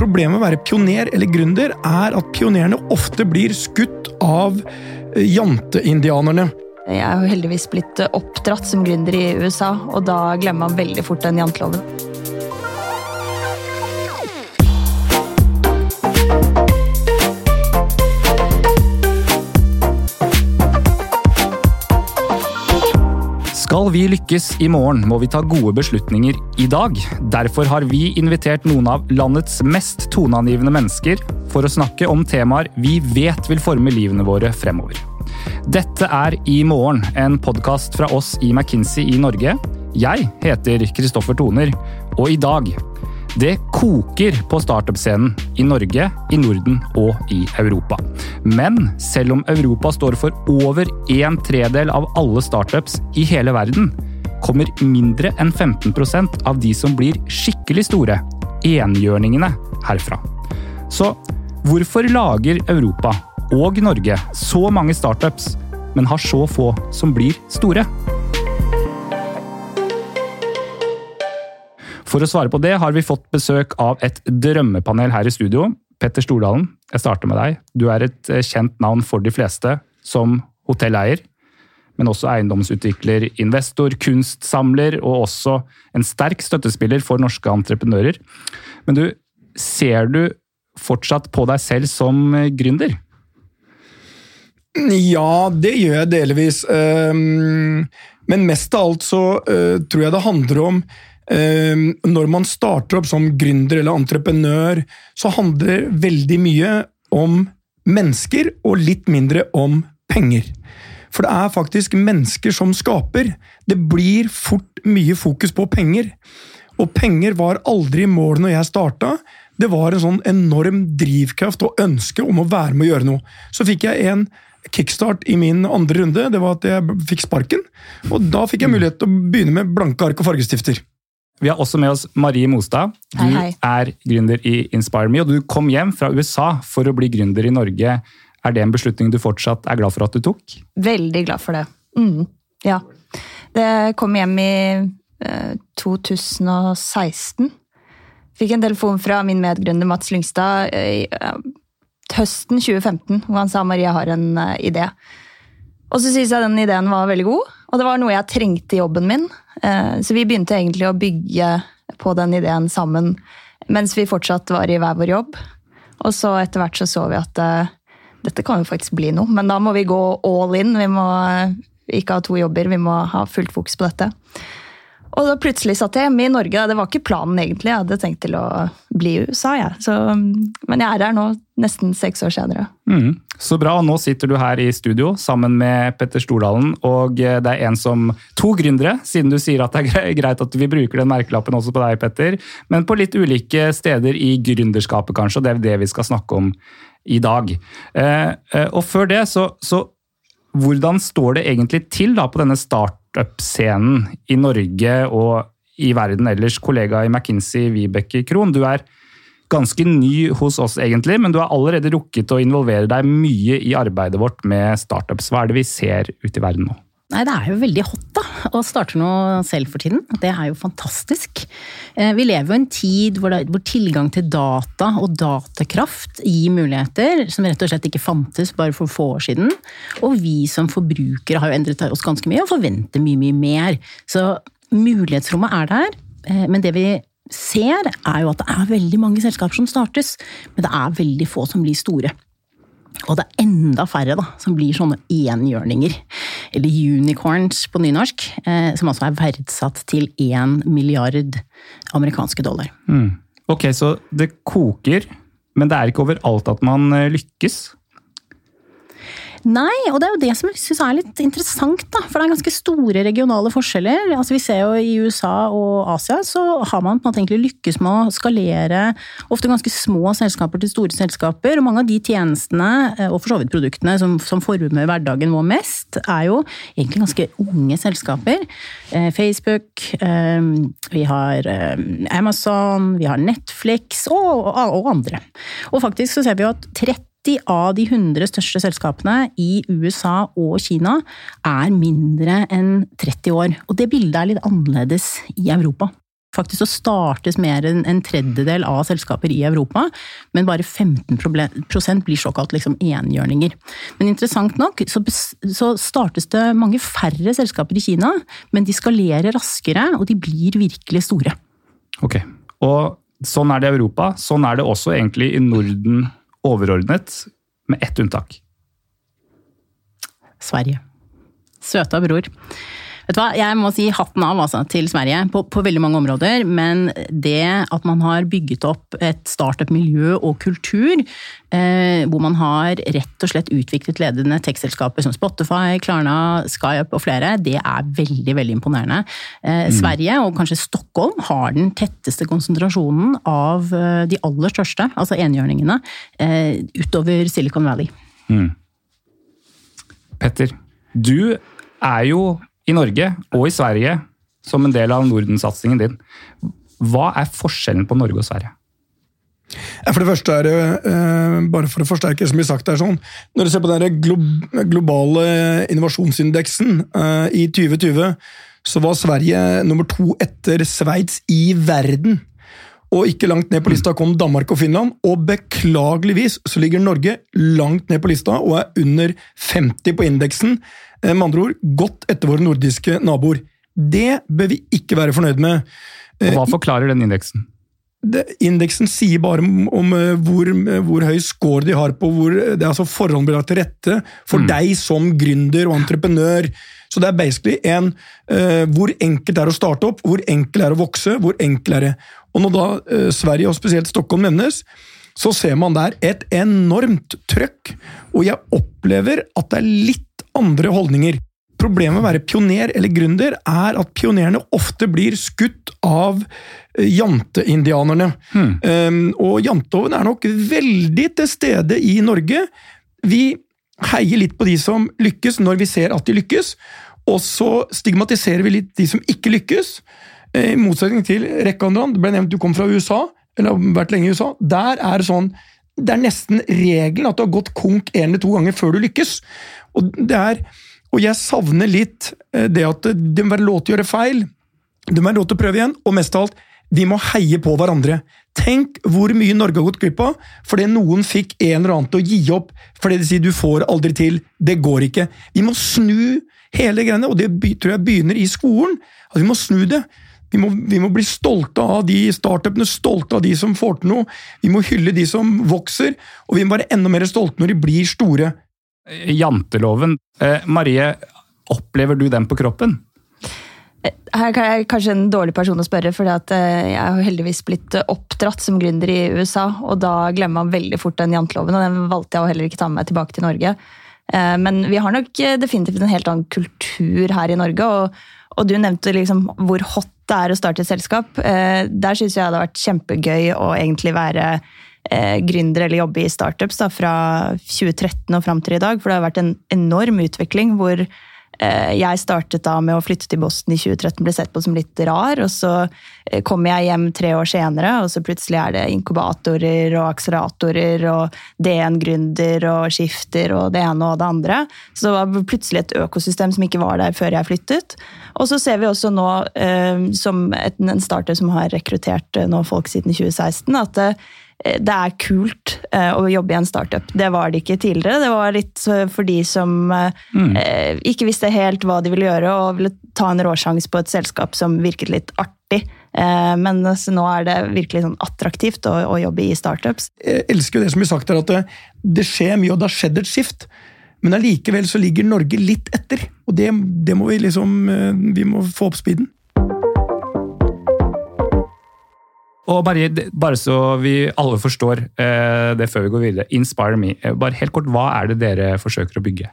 Problemet med å være pioner eller gründer er at pionerene ofte blir skutt av eh, janteindianerne. Jeg er jo heldigvis blitt oppdratt som gründer i USA, og da glemmer man veldig fort den janteloven. Skal vi lykkes i morgen, må vi ta gode beslutninger i dag. Derfor har vi invitert noen av landets mest toneangivende mennesker for å snakke om temaer vi vet vil forme livene våre fremover. Dette er I morgen, en podkast fra oss i McKinsey i Norge. Jeg heter Kristoffer Toner, og i dag det koker på startup-scenen i Norge, i Norden og i Europa. Men selv om Europa står for over en tredel av alle startups i hele verden, kommer mindre enn 15% av de som blir skikkelig store, enhjørningene, herfra. Så hvorfor lager Europa og Norge så mange startups, men har så få som blir store? For å svare på det har vi fått besøk av et drømmepanel her i studio. Petter Stordalen, jeg starter med deg. Du er et eh, kjent navn for de fleste som hotelleier, men også eiendomsutvikler, investor, kunstsamler og også en sterk støttespiller for norske entreprenører. Men du, ser du fortsatt på deg selv som eh, gründer? Ja, det gjør jeg delvis. Ehm, men mest av alt så eh, tror jeg det handler om når man starter opp som gründer eller entreprenør, så handler veldig mye om mennesker og litt mindre om penger. For det er faktisk mennesker som skaper. Det blir fort mye fokus på penger. Og penger var aldri målet når jeg starta. Det var en sånn enorm drivkraft og ønske om å være med å gjøre noe. Så fikk jeg en kickstart i min andre runde. Det var at jeg fikk sparken. Og da fikk jeg mulighet til å begynne med blanke ark og fargestifter. Vi har også med oss Marie Mostad. Du hei, hei. er gründer i InspireMe, og du kom hjem fra USA for å bli gründer i Norge. Er det en beslutning du fortsatt er glad for at du tok? Veldig glad for det. Mm, ja. Det kom hjem i eh, 2016. Fikk en telefon fra min medgründer Mats Lyngstad i eh, høsten 2015, hvor han sa Marie har en eh, idé. Og så synes jeg den ideen var veldig god, og det var noe jeg trengte i jobben min. Eh, så vi begynte egentlig å bygge på den ideen sammen mens vi fortsatt var i hver vår jobb. Og så etter hvert så så vi at uh, dette kan jo faktisk bli noe, men da må vi gå all in. Vi må uh, ikke ha to jobber, vi må ha fullt fokus på dette. Og da plutselig satt jeg hjemme i Norge. Det var ikke planen egentlig. Jeg hadde tenkt til å bli i USA, jeg. Så, men jeg er her nå, nesten seks år senere. Mm, så bra. Og nå sitter du her i studio sammen med Petter Stordalen. Og det er en som To gründere, siden du sier at det er greit at vi bruker den merkelappen også på deg, Petter. Men på litt ulike steder i gründerskapet, kanskje. Og det er det vi skal snakke om i dag. Eh, eh, og før det, så, så hvordan står det egentlig til da på denne start startup-scenen i Norge og i verden ellers. Kollega i McKinsey, Vibeke Krohn, du er ganske ny hos oss egentlig, men du har allerede rukket å involvere deg mye i arbeidet vårt med startups. Hva er det vi ser ute i verden nå? Nei, det er jo veldig hot da, å starte noe selv for tiden. Det er jo fantastisk. Eh, vi lever jo i en tid hvor, det, hvor, tilgang til data og datakraft gir muligheter som rett og slett ikke fantes bare for få år siden. Og vi som forbrukere har jo endret oss ganske mye og forventer mye, mye mer. Så mulighetsrommet er der, eh, men det vi ser er jo at det er veldig mange selskaper som startes, men det er veldig få som blir store. Og det er enda færre da, som blir sånne enhjørninger, eller unicorns på nynorsk, eh, som altså er verdsatt til én milliard amerikanske dollar. Mm. Ok, så det koker, men det er ikke overalt at man eh, lykkes? Nei, og det er jo det som jeg syns er litt interessant, da. For det er ganske store regionale forskjeller. Altså Vi ser jo i USA og Asia så har man på en måte egentlig lykkes med å skalere ofte ganske små selskaper til store selskaper. Og mange av de tjenestene, eh, og for så vidt produktene, som, som former hverdagen vår mest, er jo egentlig ganske unge selskaper. Eh, Facebook, eh, vi har Amazon, vi har Netflix og, og andre. Og faktisk så ser vi jo at 30 90 av de 100 største selskapene i USA og Kina er mindre enn 30 år. Og det bildet er litt annerledes i Europa. Faktisk så startes mer enn en tredjedel av selskaper i Europa, men bare 15% blir såkalt liksom enhjørninger. Men interessant nok så, så, startes det mange færre selskaper i Kina, men de skalerer raskere, og de blir virkelig store. Ok, og sånn er det i Europa. Sånn er det også egentlig i Norden overordnet, med ett unntak. Sverige. Søta bror. Vet du hva, Jeg må si hatten av altså, til Sverige på, på, veldig mange områder. Men det at man har bygget opp et startup-miljø og kultur, eh, hvor man har rett og slett utviklet ledende tekstselskaper som Spotify, Klarna, Skyup og flere, det er veldig veldig imponerende. Eh, mm. Sverige, og kanskje Stockholm, har den tetteste konsentrasjonen av eh, de aller største, altså enhjørningene, eh, utover Silicon Valley. Mm. Petter, du er jo i Norge og i Sverige som en del av Norden-satsingen din. Hva er forskjellen på Norge og Sverige? For det første er det, eh, bare for å forsterke som vi sagt er sånn, Når du ser på den globale innovasjonsindeksen eh, i 2020, så var Sverige nummer to etter Sveits i verden. Og ikke langt ned på lista kom Danmark og Finland. Og beklageligvis så ligger Norge langt ned på lista og er under 50 på indeksen. Eh, med andre ord godt etter våre nordiske naboer. Det bør vi ikke være fornøyd med. Og hva eh, forklarer den indeksen? Det, indeksen sier bare om, om eh, hvor, hvor, høy score de har på hvor det er altså forholdene blir lagt til rette for mm. deg som gründer og entreprenør. Så det er basically en uh, hvor enkelt det er å starte opp, hvor enkelt det er å vokse, hvor enkelt er det. Og når da uh, Sverige og spesielt Stockholm nevnes, så ser man der et enormt trøkk. Og jeg opplever at det er litt andre holdninger. Problemet med å være pioner eller gründer er at pionerene ofte blir skutt av eh, janteindianerne. Hmm. Um, og janteloven er nok veldig til stede i Norge. Vi heier litt på de som lykkes når vi ser at de lykkes, og så stigmatiserer vi litt de som ikke lykkes. Eh, I motsetning til rekke andre land. Det ble nevnt du kom fra USA, eller har vært lenge i USA. Der er det sånn det er nesten regelen at du har gått konk en eller to ganger før du lykkes. Og, er, og jeg savner litt eh, det at det må være lov til å gjøre feil. Det må være lov til å prøve igjen, og mest av alt, vi må heie på hverandre. Tenk hvor mye Norge har gått glipp av fordi noen fikk en eller annen til å gi opp fordi de sier 'du får aldri til', det går ikke. Vi må snu hele greiene, og det tror jeg begynner i skolen. At vi må snu det. Vi må, vi må, bli stolte av de startupene, stolte av de som får til noe. Vi må hylle de som vokser, og vi må være enda mer stolte når de blir store. Janteloven. Eh, Marie, opplever du den på kroppen? Her er jeg kanskje en dårlig person å spørre, for eh, jeg har heldigvis blitt oppdratt som gründer i USA, og da glemmer man veldig fort den janteloven, og den valgte jeg å heller ikke ta med meg tilbake til Norge. Eh, men vi har nok definitivt en helt annen kultur her i Norge, og, og du nevnte liksom hvor hot det er å starte et selskap. Der syns jeg det hadde vært kjempegøy å egentlig være eh, gründer eller jobbe i startups da, fra 2013 og fram til i dag. For det har vært en enorm utvikling hvor eh, jeg startet da med å flytte til Boston i 2013, ble sett på som litt rar. Og så eh, kommer jeg hjem tre år senere, og så plutselig er det inkubatorer og akseleratorer og DN-gründer og skifter og det ene og det andre. Så det var plutselig et økosystem som ikke var der før jeg flyttet. Og så ser vi også nå, eh, som en starter som har rekruttert eh, nå folk siden 2016, at Eh, det er kult uh, å jobbe i en startup. Det var det ikke tidligere. Det var litt for de som uh, mm. ikke visste helt hva de ville gjøre, og ville ta en råsjanse på et selskap som virket litt artig. men nå er det virkelig sånn attraktivt å, å, jobbe i startups. Jeg elsker det som blir sagt her, at det, det skjer mye, og det har skjedd et skift. Men allikevel så ligger Norge litt etter, og det, det må vi liksom Vi må få opp speeden. Og bare, bare, så vi alle forstår eh, det før vi går videre. Inspire me. Eh, bare helt kort, Hva er det dere forsøker å bygge?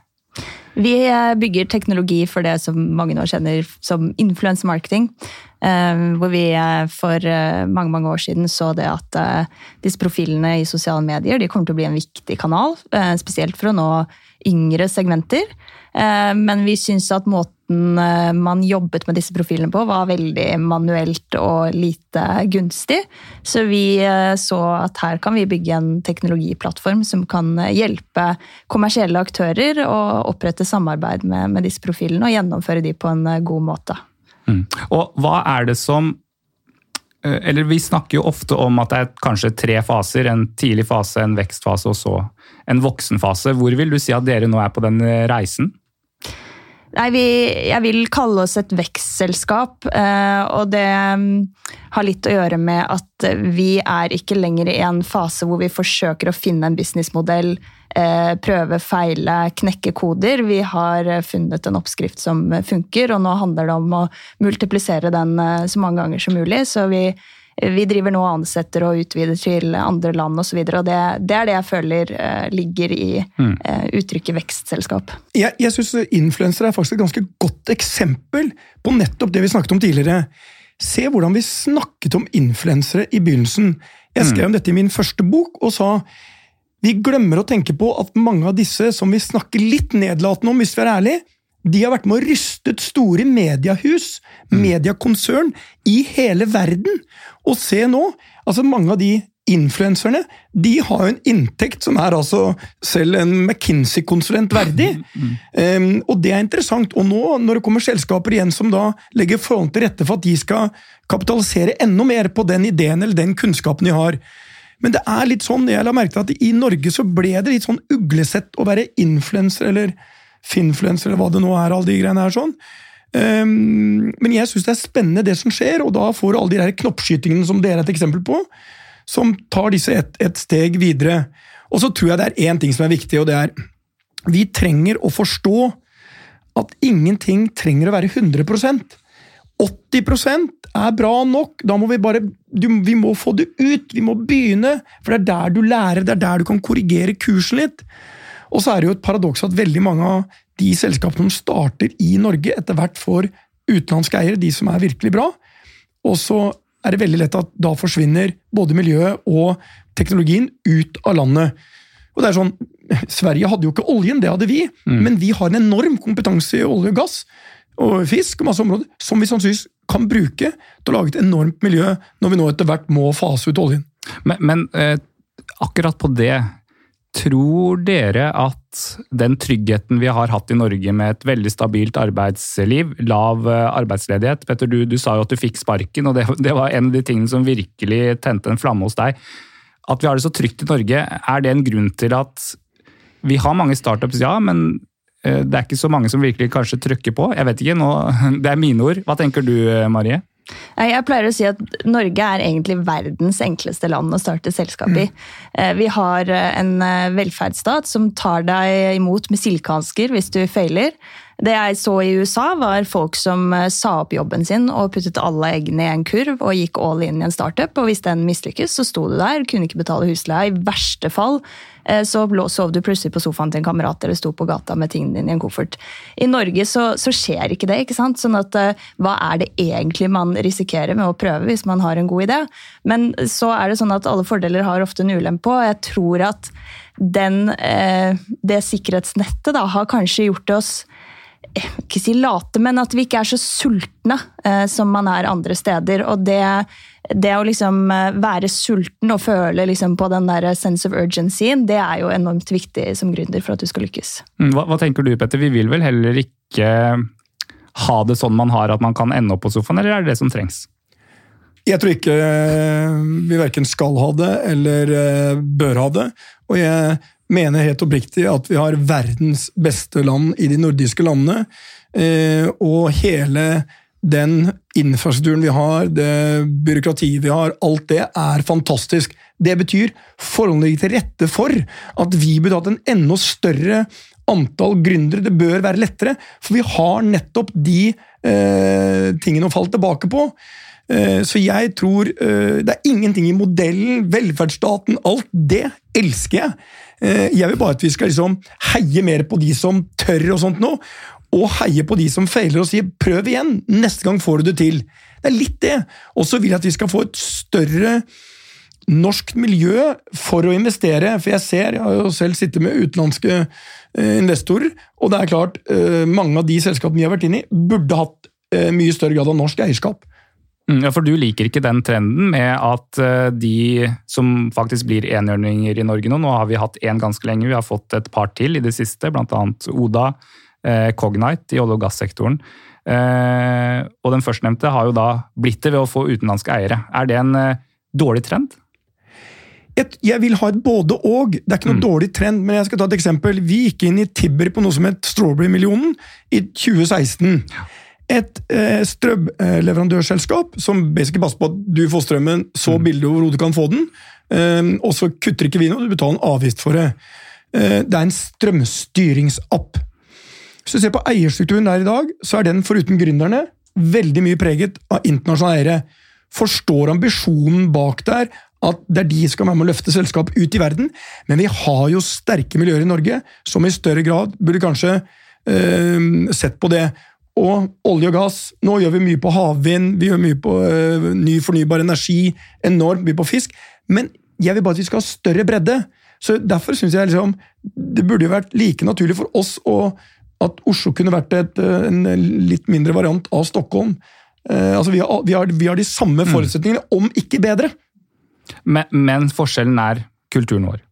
Vi eh, bygger teknologi for det som mange nå kjenner som influence marketing. Hvor vi for mange mange år siden så det at disse profilene i sosiale medier de kommer til å bli en viktig kanal. Spesielt for å nå yngre segmenter. Men vi syns at måten måten eh, man jobbet med disse profilene på, var veldig manuelt og lite gunstig. Så vi eh, så at her kan vi bygge en teknologiplattform som kan eh, hjelpe kommersielle aktører å opprette samarbeid med, med disse profilene og gjennomføre de på en god måte. Mm. Og hva er det som eller Vi snakker jo ofte om at det er kanskje tre faser. En tidlig fase, en vekstfase og så en voksenfase. Hvor vil du si at dere nå er på den reisen? Nei, vi, Jeg vil kalle oss et vekstselskap, eh, og det mm, har litt å gjøre med at vi er ikke lenger i en fase hvor vi forsøker å finne en businessmodell, eh, prøve, feile, knekke koder. Vi har funnet en oppskrift som funker, og nå handler det om å multiplisere den eh, så mange ganger som mulig. Så vi vi driver nå og ansetter og utvider til andre land osv. Det, det er det jeg føler uh, ligger i uh, uttrykket vekstselskap. Jeg, jeg syns influensere er faktisk et ganske godt eksempel på nettopp det vi snakket om tidligere. Se hvordan vi snakket om influensere i begynnelsen. Jeg skrev om dette i min første bok og sa vi glemmer å tenke på at mange av disse som vi snakker litt nedlatende om, hvis vi er ærlige, de har vært med og rystet store mediehus, mm. mediekonsern, i hele verden. Og se nå, altså mange av de influenserne de har jo en inntekt som er altså selv en McKinsey-konsulent verdig. Mm. Um, og det er interessant. Og nå, når det kommer selskaper igjen som da legger forholdene til rette for at de skal kapitalisere enda mer på den ideen eller den kunnskapen de har. Men det er litt sånn, jeg la merke til at i Norge så ble det litt sånn uglesett å være influenser eller finfluencer, eller hva det nå er, alle de greiene her sånn. Um, men jeg syns det er spennende, det som skjer, og da får alle de der knoppskytingene som dere er et eksempel på, som tar disse et, et steg videre. Og så tror jeg det er én ting som er viktig, og det er vi trenger å forstå at ingenting trenger å være 100% 80% er bra nok. Da må vi bare du, Vi må få det ut. Vi må begynne. For det er der du lærer, det er der du kan korrigere kursen litt. Og så er det jo et paradoks at veldig mange av de selskapene som starter i Norge, etter hvert får utenlandske eiere, de som er virkelig bra. Og så er det veldig lett at da forsvinner både miljøet og teknologien ut av landet. Og det er sånn, Sverige hadde jo ikke oljen, det hadde vi, mm. men vi har en enorm kompetanse i olje og gass og fisk og masse områder som vi sannsynligvis kan bruke til å lage et enormt miljø når vi nå etter hvert må fase ut oljen. Men, men eh, akkurat på det Tror dere at den tryggheten vi har hatt i Norge med et veldig stabilt arbeidsliv, lav eh, arbeidsledighet Petter, du, du sa jo at du fikk sparken, og det, det, var en av de tingene som virkelig tente en flamme hos deg. At vi har det så trygt i Norge, er det en grunn til at vi har mange startups, ja, men eh, det er ikke så mange som virkelig kanskje trykker på? Jeg vet ikke, nå, det er mine ord. Hva tenker du, Marie? Jeg pleier å si at Norge er egentlig verdens enkleste land å starte selskap i. Mm. Vi har eh, en eh, velferdsstat som tar deg imot med silkehansker hvis du feiler. Det jeg så i USA, var folk som eh, sa opp jobben sin og puttet alle eggene i en kurv og gikk all in i en startup. Og hvis den mislykkes, så sto du der, kunne ikke betale husleia. I verste fall eh, så sov du plutselig på sofaen til en kamerat eller sto på gata med tingene dine i en koffert. I Norge så, så skjer ikke det. ikke sant? Sånn at eh, Hva er det egentlig man risikerer med å prøve hvis man har en god idé? Men så er det sånn at alle fordeler har ofte en ulempe, og jeg tror at den, det sikkerhetsnettet da, har kanskje gjort oss ikke si late, men at vi ikke er så sultne eh, som man er andre steder. Og det, det å liksom eh, være sulten og føle liksom på den der sense of urgency, det er jo enormt viktig som gründer for at du skal lykkes. Mm, hva, hva, tenker du, Petter? Vi vil vel heller ikke ha det sånn man har at man kan ende opp på sofaen, eller er det det som trengs? Jeg tror ikke eh, vi verken skal ha det eller eh, bør ha det. Og jeg mener helt oppriktig at vi har verdens beste land i de nordiske landene. Eh, og hele den infrastrukturen vi har, det byråkratiet vi har, alt det er fantastisk. Det betyr forholdene ligger til rette for at vi burde hatt en enda større antall gründere. Det bør være lettere, for vi har nettopp de eh, tingene å falle tilbake på. Eh, så jeg tror eh, Det er ingenting i modellen, velferdsstaten, alt det elsker jeg. Eh, jeg vil bare at vi skal liksom heie mer på de som tør og sånt nå. Og heie på de som feiler og sier 'prøv igjen', neste gang får du det til. Det er litt det. Og så vil jeg at vi skal få et større norsk miljø for å investere. For jeg ser, jeg har jo selv sittet med utenlandske investorer, og det er klart, mange av de selskapene vi har vært inne i, burde hatt mye større grad av norsk eierskap. Mm, ja, For du liker ikke den trenden med at eh, de som faktisk blir enhjørninger i Norge nå Nå har vi hatt én ganske lenge, vi har fått et par til i det siste, bl.a. Oda, eh, Cognite i olje- og gassektoren. Eh, og den førstnevnte har jo da blitt det ved å få utenlandske eiere. Er det en eh, dårlig trend? Et, jeg vil ha et både-og. Det er ikke noe dårlig trend, men jeg skal ta et eksempel. Vi gikk inn i Tibber på noe som het Strawberry-millionen i 2016. Et eh, strømleverandørselskap som basically passer på at du får strømmen så billig overhodet du kan få den, eh, og så kutter ikke vi noe, du betaler en avgift for det. Eh, det er en strømstyringsapp. Hvis du ser på eierstrukturen der i dag, så er den foruten gründerne veldig mye preget av internasjonale eiere. Forstår ambisjonen bak der at det er de som skal være med å løfte selskap ut i verden, men vi har jo sterke miljøer i Norge som i større grad burde kanskje øh, sett på det. Og olje og gass. Nå gjør vi mye på havvind, vi gjør mye på øh, ny fornybar energi, enormt mye på fisk. Men jeg vil bare at vi skal ha større bredde. Så Derfor syns jeg liksom, det burde jo vært like naturlig for oss å, at Oslo kunne vært et, en litt mindre variant av Stockholm. Uh, altså vi har, vi, har, vi har de samme forutsetningene, om ikke bedre. Men, men forskjellen er kulturen vår.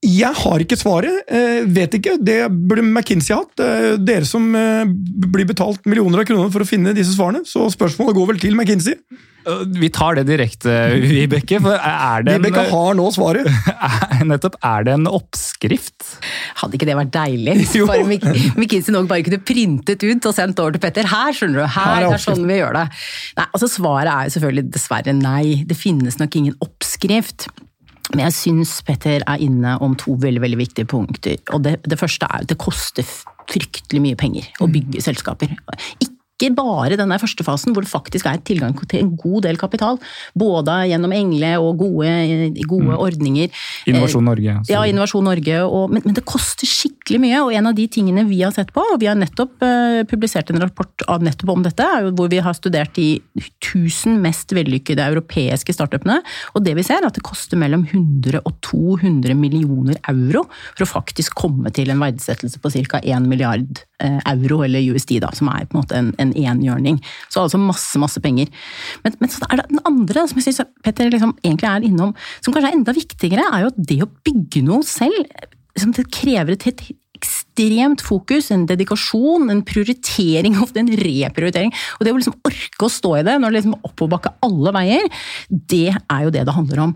Jeg har ikke svaret. Eh, vet ikke. Det burde McKinsey hatt. Eh, dere som eh, blir betalt millioner av kroner for å finne disse svarene. Så spørsmålet går vel til McKinsey. Vi tar det direkte, Vibeke. For er det en, Vibeke har nå svaret. er, nettopp, er det en oppskrift? Hadde ikke det vært deilig? Bare McKinsey nok bare kunne printet ut og sendt over til Petter. Her, skjønner du. Her Her, er det er sånn vi gjør det. Nei, altså Svaret er jo selvfølgelig dessverre nei. Det finnes nok ingen oppskrift. Men jeg syns Petter er inne om to veldig veldig viktige punkter. Og det, det første er at det koster fryktelig mye penger å bygge selskaper. Ikke bare denne første fasen, hvor det faktisk er tilgang til en god del kapital. Både gjennom Engle og gode, gode ordninger. Innovasjon Norge. Så. Ja, Innovasjon Norge. Og, men, men det koster skikkelig mye, og en av de tingene vi har sett på, og vi har nettopp uh, publisert en rapport av nettopp om dette, er jo hvor vi har studert de 1000 mest vellykkede europeiske startupene, og det vi ser er at det koster mellom 100 og 200 millioner euro for å faktisk komme til en verdsettelse på ca. 1 milliard eh, euro, eller USD, da, som er på en måte en, en enhjørning. Så altså masse, masse penger. Men, men så er det den andre som jeg synes Petter liksom egentlig er innom, som kanskje er enda viktigere, er jo at det å bygge noe selv det krever et ekstremt fokus, en dedikasjon, en prioritering, ofte en reprioritering. Og det å liksom orke å stå i det når det liksom er oppoverbakke alle veier, det er jo det det handler om.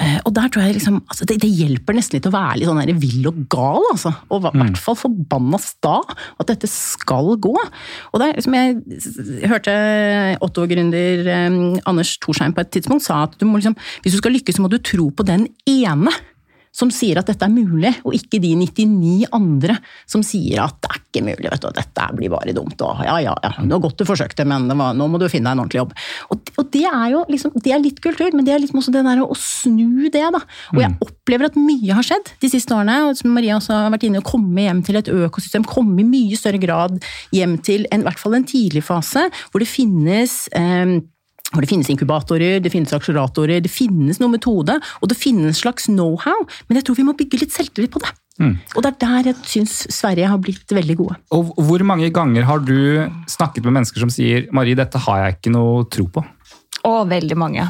Eh, Og der tror jeg liksom, altså det, det hjelper nesten litt å være litt sånn der vill og gal, altså. Og i hvert fall forbanna sta at dette skal gå. Og det er liksom jeg hørte Otto-gründer eh, Anders Torsheim på et tidspunkt sa at du må liksom, hvis du skal lykkes, så må du tro på den ene som sier at dette er mulig, og ikke de 99 andre som sier at det er ikke mulig, vet du, og dette blir bare dumt. Og ja, ja, ja, det var godt du forsøkte, men var, nå må du finne deg en ordentlig jobb. Og, og det er jo liksom, det er litt kultur, men det er liksom også det der å snu det, da. Og jeg opplever at mye har skjedd de siste årene, og som Maria også har vært inne, å komme hjem til et økosystem, komme i mye større grad hjem til en, i hvert fall en tidlig fase, hvor det finnes eh, hvor det finnes inkubatorer, det finnes akseleratorer, det finnes noen metode, og det finnes slags know-how, men jeg tror vi må bygge litt selvtillit på det. Og det er der jeg syns Sverige har blitt veldig gode. Og hvor mange ganger har du snakket med mennesker som sier Marie, dette har jeg ikke noe tro på? Å, veldig mange.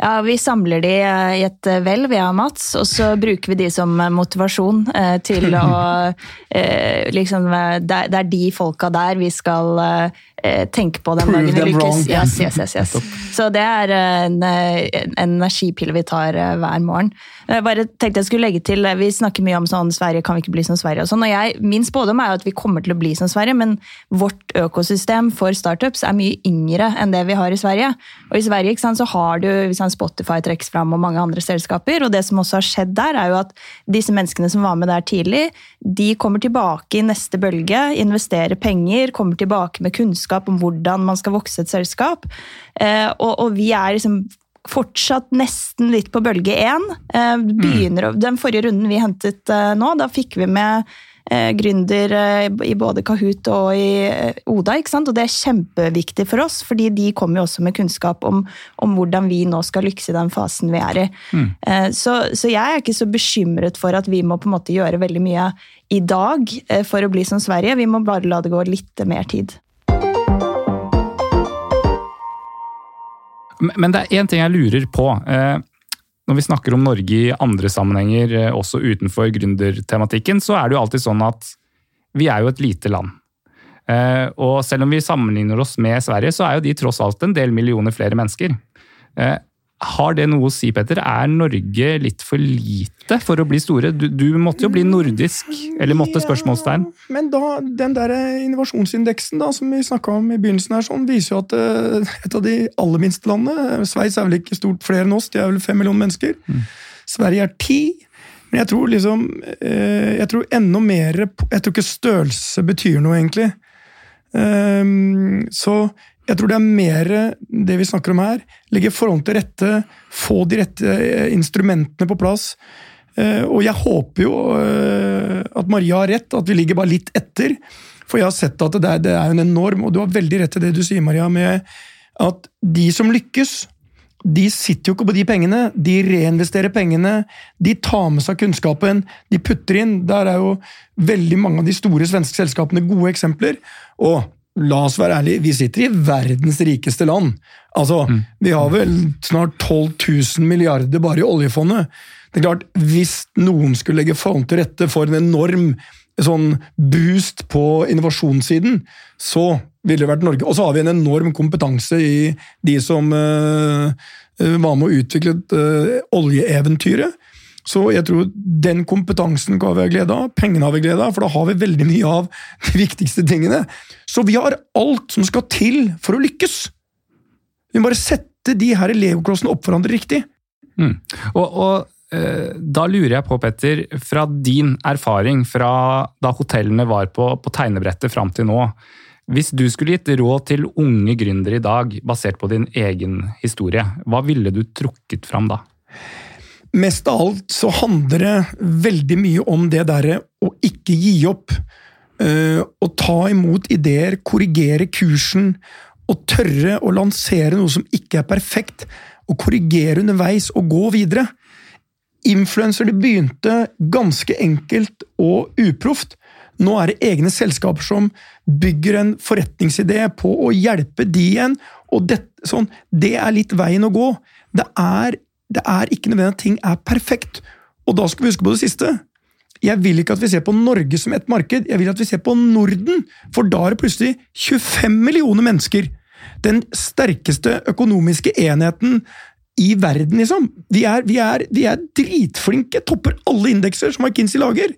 Ja, Vi samler de eh, i et eh, hvelv, jeg og Mats, og så bruker vi de som eh, motivasjon eh, til å eh, liksom, eh, det, er- de folka der vi skal eh, tenke på den dagen vi lykkes. Yes, yes, yes. Så det er eh, en, eh, en energipille vi tar eh, hver morgen. Jeg bare tenkte jeg skulle legge til, eh, Vi snakker mye om sånn Sverige kan vi ikke bli som Sverige. og sånn, og jeg, Min spådom er jo at vi kommer til å bli som Sverige, men vårt økosystem for startups er mye yngre enn det vi har i Sverige. Og I Sverige ikke sant, så har du hvis Spotify trekkes fram og mange andre selskaper. og Det som også har skjedd der, er jo at disse menneskene som var med der tidlig, de kommer tilbake i neste bølge, investerer penger, kommer tilbake med kunnskap om hvordan man skal vokse et selskap. Eh, og, og vi er liksom fortsatt nesten litt på bølge én. Eh, begynner Den forrige runden vi hentet eh, nå, da fikk vi med eh, gründer i både Kahoot og i Oda. ikke sant? Og det er kjempeviktig for oss, fordi de kommer jo også med kunnskap om, om hvordan vi nå skal lykkes i den fasen vi er i. Eh, så, så jeg er ikke så bekymret for at vi må på en måte gjøre veldig mye i dag for å bli som Sverige. Vi må bare la det gå litt mer tid. Men- det er én ting jeg lurer på. Eh, Når vi snakker om Norge i andre sammenhenger, eh, også utenfor gründertematikken, så er det jo alltid sånn at vi er jo et lite land. Eh, og selv om vi sammenligner oss med Sverige, så er jo de tross alt en del millioner flere mennesker. Eh, har det noe å si, Petter? Er Norge litt for lite for å bli store? Du, du måtte jo bli nordisk, eller måtte spørsmålstegn? Ja, men da, den der innovasjonsindeksen da, som vi snakka om i begynnelsen, her, sånn, viser jo at uh, et av de aller minste landene Sveits er vel ikke stort flere enn oss, de er vel fem millioner mennesker. Mm. Sverige er ti. Men jeg tror liksom Jeg tror enda mer Jeg tror ikke størrelse betyr noe, egentlig. Um, så jeg tror det er mer det vi snakker om her. Legge forholdene til rette, få de rette eh, instrumentene på plass. Eh, og jeg håper jo eh, at Maria har rett, at vi ligger bare litt etter. For jeg har sett at det er, det er en enorm Og du har veldig rett i det du sier, Maria, med at de som lykkes, de sitter jo ikke på de pengene. De reinvesterer pengene. De tar med seg kunnskapen. De putter inn. Der er jo veldig mange av de store svenske selskapene gode eksempler. Og la oss være ærlige, vi sitter i verdens rikeste land. Altså, mm. Vi har vel snart 12 000 milliarder bare i oljefondet. Det er klart, Hvis noen skulle legge forhold til rette for en enorm sånn boost på innovasjonssiden, så ville det vært Norge. Og så har vi en enorm kompetanse i de som uh, var med å utvikle uh, oljeeventyret. Så jeg tror den kompetansen kan vi ha glede av, pengene har vi glede av, for da har vi veldig mye av de viktigste tingene. Så vi har alt som skal til for å lykkes! Vi må bare sette de her legoklossene opp for hverandre riktig. Mm. Og, og eh, da lurer jeg på, Petter, fra din erfaring fra da hotellene var på, på tegnebrettet fram til nå. Hvis du skulle gitt råd til unge gründere i dag, basert på din egen historie, hva ville du trukket fram da? Mest av alt så handler det veldig mye om det derre å ikke gi opp. Uh, å ta imot ideer, korrigere kursen og tørre å lansere noe som ikke er perfekt. Og korrigere underveis og gå videre. Influensere begynte ganske enkelt og uproft. Nå er det egne selskaper som bygger en forretningsidé på å hjelpe de igjen. Og det, sånn, det er litt veien å gå. Det er det er ikke nødvendig at ting er perfekt. Og da skal vi huske på det siste. Jeg vil ikke at vi ser på Norge som et marked, jeg vil at vi ser på Norden. For da er det plutselig 25 millioner mennesker. Den sterkeste økonomiske enheten i verden, liksom. Vi er, vi er, vi er dritflinke, topper alle indekser som McKinsey lager.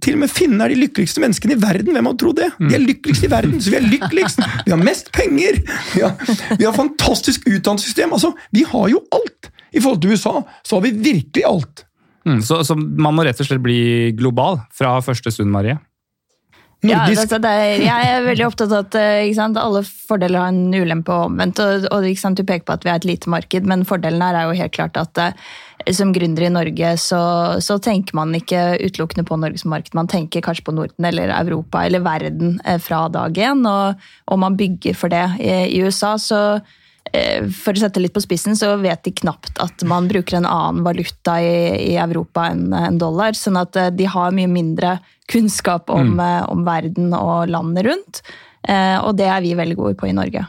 Til og med finnene er de lykkeligste menneskene i verden. Hvem hadde trodd det? De er lykkeligst i verden, så vi er lykkeligst! Vi har mest penger! Vi har, vi har fantastisk utdannelsessystem. Altså, vi har jo alt! I forhold til USA så har vi virkelig alt. Mm, så, så, man må rett og slett bli global fra første stund, Marie? Ja, det, det er, jeg er veldig opptatt av at eh, sant, alle fordeler har en ulempe og omvendt. og, og sant, Du peker på at vi er et lite marked, men fordelen her er jo helt klart at uh, som gründer i Norge så, så, tenker man ikke utelukkende på Norge som marked. Man tenker kanskje på Norden eller Europa eller verden uh, fra dag én, og, og, man bygger for det. I, i USA så Eh, for å sette litt på spissen, så vet de knapt at man bruker en annen valuta i, i Europa enn en dollar. Sånn at eh, de har mye mindre kunnskap om, mm. Eh, om verden og landet rundt. Og det er vi veldig gode på i Norge.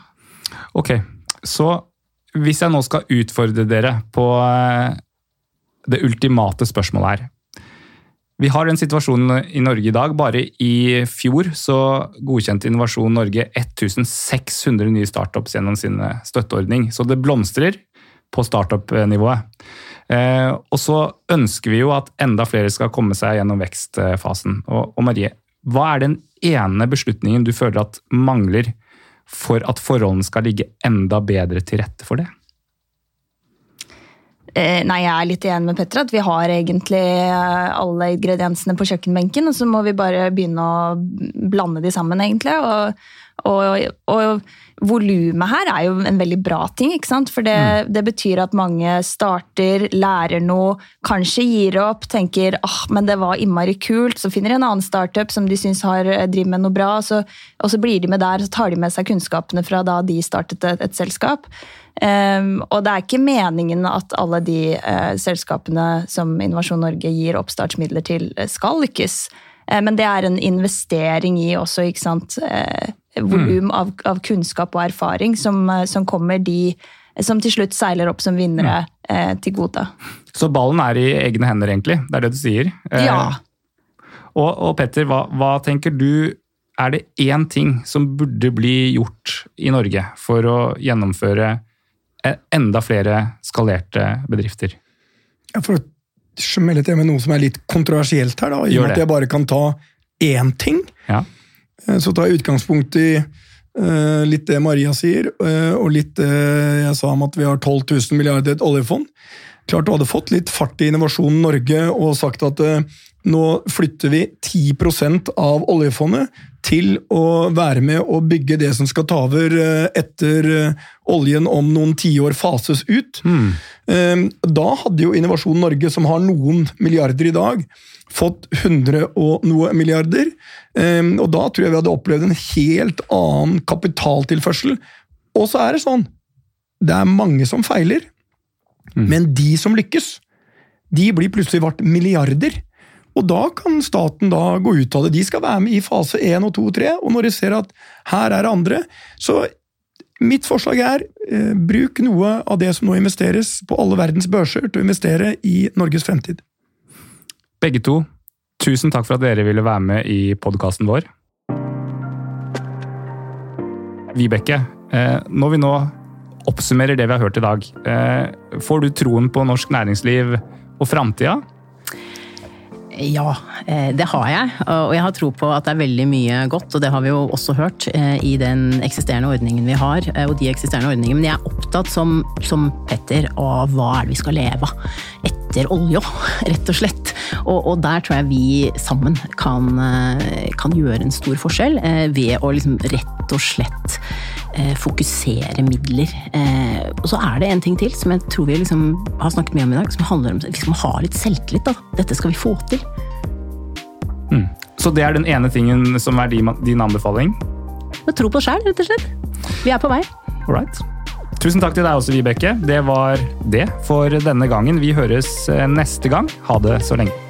Ok, så hvis jeg nå skal utfordre dere på det ultimate spørsmålet her vi har den situasjonen i Norge i dag. Bare i fjor så godkjente Innovasjon Norge 1600 nye startups gjennom sin støtteordning. Så det blomstrer på startup-nivået. Eh, og så ønsker vi jo at enda flere skal komme seg gjennom vekstfasen. Og Marie, hva er den ene beslutningen du føler at mangler for at forholdene skal ligge enda bedre til rette for det? Eh, nei, jeg er litt enig med Petter at vi har egentlig eh, alle ingrediensene på kjøkkenbenken, og så må vi bare begynne å blande de sammen, egentlig. Og, og, og volumet her er jo en veldig bra ting, ikke sant? for det, mm. det, betyr at mange starter, lærer noe, kanskje gir opp, tenker ah, men det var innmari kult, så finner de en annen startup som de syns eh, driver med noe bra, så, og så blir de med der, så tar de med seg kunnskapene fra da de startet et, et selskap. Um, og det er ikke meningen at alle de uh, selskapene som Innovasjon Norge gir oppstartsmidler til, eh, skal lykkes. Uh, men det er en investering i også ikke sant, volum mm. av, av, kunnskap og erfaring som, som, kommer de som til slutt seiler opp som vinnere mm. til gode. Så ballen er i egne hender, egentlig? Det er det du sier? Ja. Og, og Petter, hva, hva tenker du er det én ting som burde bli gjort i Norge for å gjennomføre enda flere skalerte bedrifter? For å smelle til med noe som er litt kontroversielt her, da, i og med at jeg bare kan ta én ting, Ja. eh, så tar jeg utgangspunkt i uh, litt det Maria sier, uh, og litt det jeg sa om at vi har 12 000 milliarder i et oljefond. Klart du hadde fått litt fart i Innovasjon Norge og sagt at eh, nå flytter vi 10% av oljefondet til å være med å bygge det som skal ta over eh, etter eh, oljen om noen tiår fases ut. Mm. Da hadde jo Innovasjon Norge, som har noen milliarder i dag, fått 100 og noe milliarder. Eh, Og da tror jeg vi hadde opplevd en helt annen kapitaltilførsel. Og så er det sånn, det er mange som feiler, men de som lykkes, de blir plutselig vart milliarder. Og da kan staten da gå ut av det. De skal være med i fase 1 og 2 og 3, og når de ser at her er det andre, så mitt forslag er eh, bruk noe av det som nå investeres på alle verdens børser til å investere i Norges fremtid. Begge to, tusen takk for at dere ville være med i podkasten vår. Vibeke, eh, når vi nå oppsummerer det vi har hørt i dag, eh, får du troen på norsk næringsliv og framtida? Ja, eh, det har jeg. Og jeg har tro på at det er veldig mye godt, og det har vi jo også hørt eh, i den eksisterende ordningen vi har, eh, og de eksisterende ordningene. Men jeg er opptatt, som, som Petter, av hva er det vi skal leve av etter olja, rett og slett. Og, og der tror jeg vi sammen kan, kan gjøre en stor forskjell ved å liksom rett og slett fokusere midler. Eh, og så er det en ting til som jeg tror vi liksom har snakket mye om i dag, som handler om vi skal ha litt selvtillit. Da. Dette skal vi få til. Så det er den ene tingen som er din, din anbefaling? Å tro på sjæl, rett og slett. Vi er på vei. Alright. Tusen takk til deg også, Vibeke. Det var det for denne gangen. Vi høres eh, neste gang. Ha det så lenge.